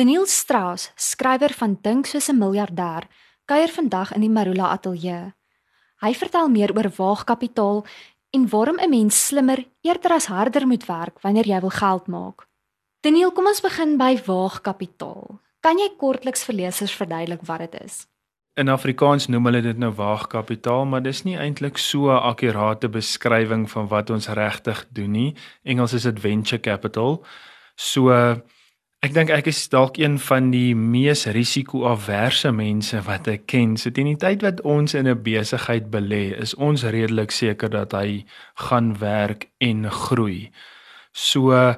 Daniel Strauss, skrywer van Dink soos 'n miljardêr, kuier vandag in die Marula Ateljee. Hy vertel meer oor waagkapitaal en waarom 'n mens slimmer eerder as harder moet werk wanneer jy wil geld maak. Daniel, kom ons begin by waagkapitaal. Kan jy kortliks vir lesers verduidelik wat dit is? In Afrikaans noem hulle dit nou waagkapitaal, maar dis nie eintlik so 'n akkurate beskrywing van wat ons regtig doen nie. Engels is dit venture capital. So Ek dink ek is dalk een van die mees risiko-averse mense wat ek ken. So teen die tyd wat ons in 'n besigheid belê, is ons redelik seker dat hy gaan werk en groei. So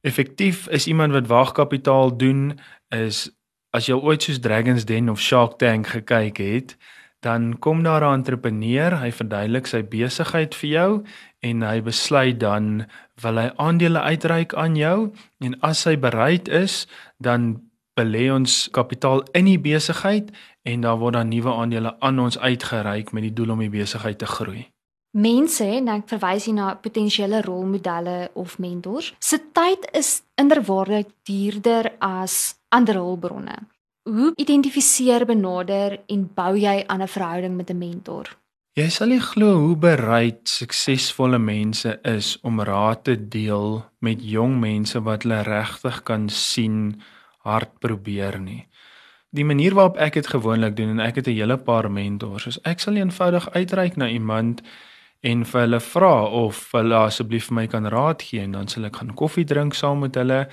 effektief is iemand wat waagkapitaal doen is as jy ooit soos Dragons Den of Shark Tank gekyk het, dan kom daar 'n entrepreneur, hy verduidelik sy besigheid vir jou en hy besluit dan wil hy aandele uitreik aan jou en as hy bereid is, dan belê ons kapitaal in die besigheid en dan word dan nuwe aandele aan ons uitgereik met die doel om die besigheid te groei. Mense, en ek verwys hier na potensiële rolmodelle of mentors, se tyd is inderwaarheid duurder as ander hulpbronne. Hoe identifiseer, benader en bou jy aan 'n verhouding met 'n mentor? Jy sal nie glo hoe bereid suksesvolle mense is om raad te deel met jong mense wat hulle regtig kan sien hard probeer nie. Die manier waarop ek dit gewoonlik doen en ek het 'n hele paar mentors, is ek sal eenvoudig uitreik na iemand en vir hulle vra of hulle asseblief vir my kan raad gee en dan sal ek gaan koffie drink saam met hulle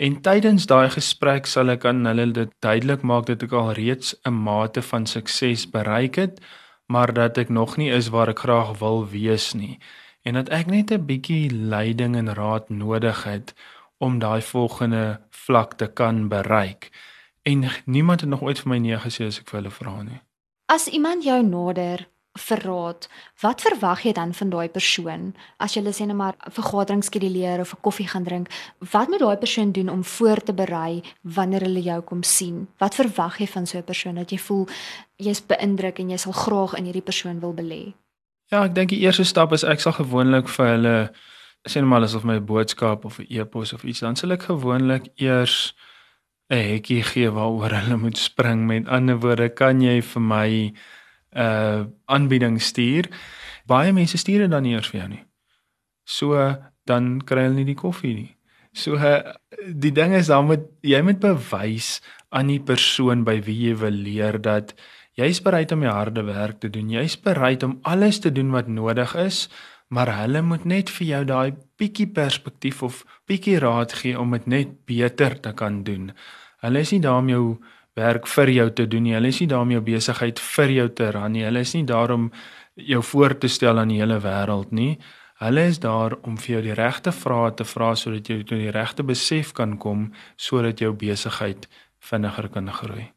En tydens daai gesprek sal ek aan hulle dit duidelik maak dat ek al reeds 'n mate van sukses bereik het, maar dat ek nog nie is waar ek graag wil wees nie en dat ek net 'n bietjie leiding en raad nodig het om daai volgende vlak te kan bereik. En niemand het nog ooit vir my nee gesê as ek vir hulle vra nie. As iemand jou nader verraad, wat verwag jy dan van daai persoon as jy sê net maar 'n vergadering skeduleer of 'n koffie gaan drink? Wat moet daai persoon doen om voor te berei wanneer hulle jou kom sien? Wat verwag jy van so 'n persoon dat jy voel jy's beïndruk en jy sal graag in hierdie persoon wil belê? Ja, ek dink die eerste stap is ek sal gewoonlik vir hulle sê net maar asof my boodskap of 'n e-pos of iets dan sal ek gewoonlik eers 'n hekkie gee waaroor hulle moet spring. Met ander woorde, kan jy vir my uh aanbieding stuur, baie mense stuur dit dan nie eers vir jou nie. So dan kry hulle nie die koffie nie. So uh, die ding is dan moet jy moet bewys aan die persoon by wie jy wil leer dat jy's bereid om die harde werk te doen. Jy's bereid om alles te doen wat nodig is, maar hulle moet net vir jou daai bietjie perspektief of bietjie raad gee om dit net beter te kan doen. Hulle is nie daar om jou werk vir jou te doen nie. Hulle is nie daar om jou besigheid vir jou te ran nie. Hulle is nie daar om jou voor te stel aan die hele wêreld nie. Hulle is daar om vir jou die regte vrae te vra sodat jy tot die regte besef kan kom sodat jou besigheid vinniger kan groei.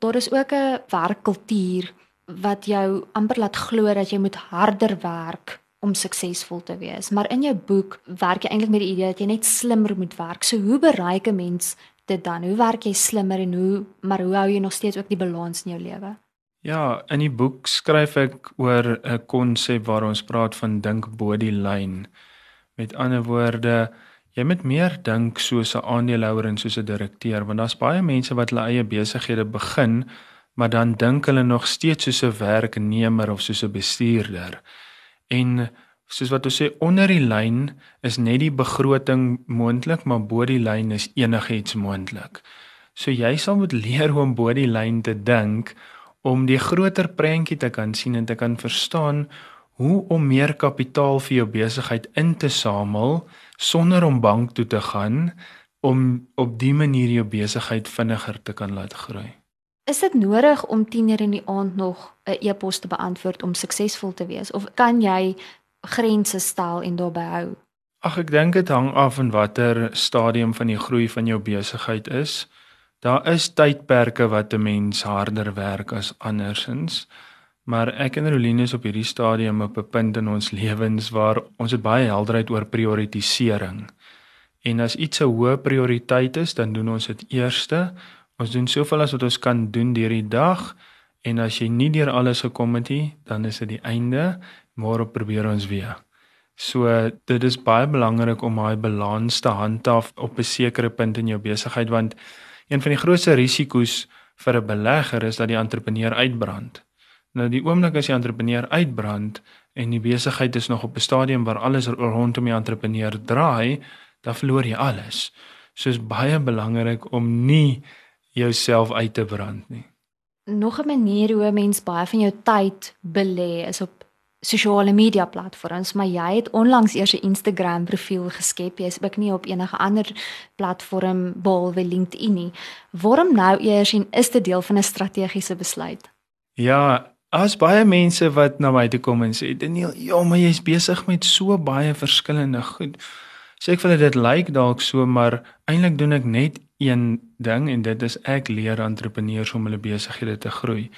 Daar is ook 'n werkkultuur wat jou amper laat glo dat jy moet harder werk om suksesvol te wees. Maar in jou boek werk jy eintlik met die idee dat jy net slimmer moet werk. So hoe bereik 'n mens dit dan? Hoe werk jy slimmer en hoe maar hoe hou jy nog steeds ook die balans in jou lewe? Ja, in die boek skryf ek oor 'n konsep waar ons praat van dink bo die lyn. Met ander woorde, jy moet meer dink soos 'n aandeelhouer en soos 'n direkteur, want daar's baie mense wat hulle eie besighede begin, maar dan dink hulle nog steeds soos 'n werknemer of soos 'n bestuurder. En soos wat ons sê onder die lyn is net die begroting moontlik, maar bo die lyn is enigiets moontlik. So jy sal moet leer hoe om bo die lyn te dink om die groter prentjie te kan sien en te kan verstaan hoe om meer kapitaal vir jou besigheid in te samel sonder om bank toe te gaan om op dië manier jou besigheid vinniger te kan laat groei. Is dit nodig om 10:00 in die aand nog 'n e-pos te beantwoord om suksesvol te wees of kan jy grense stel en daarby hou? Ag ek dink dit hang af van watter stadium van die groei van jou besigheid is. Daar is tydperke wat 'n mens harder werk as andersins. Maar ek en Roline is op hierdie stadium op 'n punt in ons lewens waar ons het baie helderheid oor prioritisering. En as iets 'n hoë prioriteit is, dan doen ons dit eerste. Ons doen soveel as wat ons kan doen deur die dag en as jy nie deur alles gekom het nie, dan is dit die einde môre probeer ons weer. So dit is baie belangrik om daai balans te handhaaf op 'n sekere punt in jou besigheid want Een van die grootste risiko's vir 'n belegger is dat die entrepreneur uitbrand. Nou die oomblik as die entrepreneur uitbrand en die besigheid is nog op 'n stadium waar alles rondom die entrepreneur draai, dan verloor jy alles. So is baie belangrik om nie jouself uit te brand nie. Nog 'n manier hoe 'n mens baie van jou tyd belê is op sosiale media platforms, maar jy het onlangs eers 'n Instagram profiel geskep. Jy is ook nie op enige ander platform behalwe LinkedIn nie. Waarom nou eers en is dit deel van 'n strategiese besluit? Ja, as baie mense wat na my toe kom en sê, "Daniel, ja, maar jy's besig met so baie verskillende goed." Sê ek vir hulle dit lyk dalk so, maar eintlik doen ek net een ding en dit is ek leer entrepreneurs om hulle besighede te groei.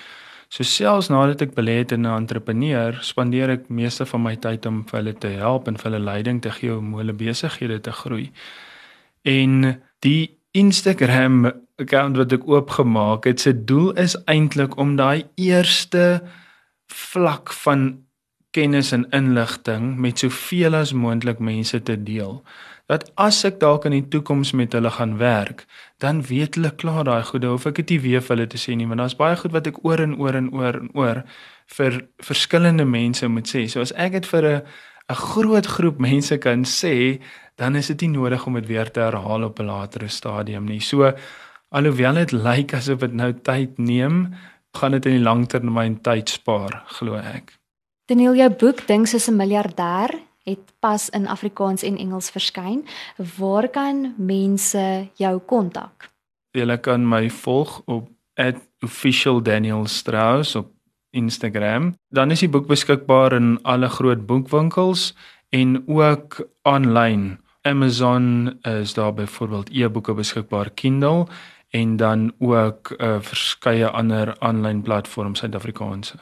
So selfs nadat ek belê het in 'n entrepreneur, spandeer ek meeste van my tyd om vir hulle te help en vir hulle leiding te gee om hulle besighede te groei. En die Instagram account wat ek oopgemaak het, se doel is eintlik om daai eerste vlak van kennis en inligting met soveel as moontlik mense te deel dat as ek dalk in die toekoms met hulle gaan werk, dan weet hulle klaar daai goede of ek dit nie weer vir hulle te sê nie, want daar's baie goed wat ek oor en oor en oor en oor vir verskillende mense moet sê. So as ek dit vir 'n 'n groot groep mense kan sê, dan is dit nie nodig om dit weer te herhaal op 'n latere stadium nie. So alhoewel dit lyk asof dit nou tyd neem, gaan dit in die langtermyn tyd spaar, glo ek. Daniel, jou boek Dink soos 'n miljardêr het pas in Afrikaans en Engels verskyn. Waar kan mense jou kontak? Jy kan my volg op @officialdanielstrauss op Instagram. Dan is die boek beskikbaar in alle groot boekwinkels en ook aanlyn. Amazon is daar byvoorbeeld e-boeke beskikbaar Kindle en dan ook uh, verskeie ander aanlyn platforms Suid-Afrikaanse.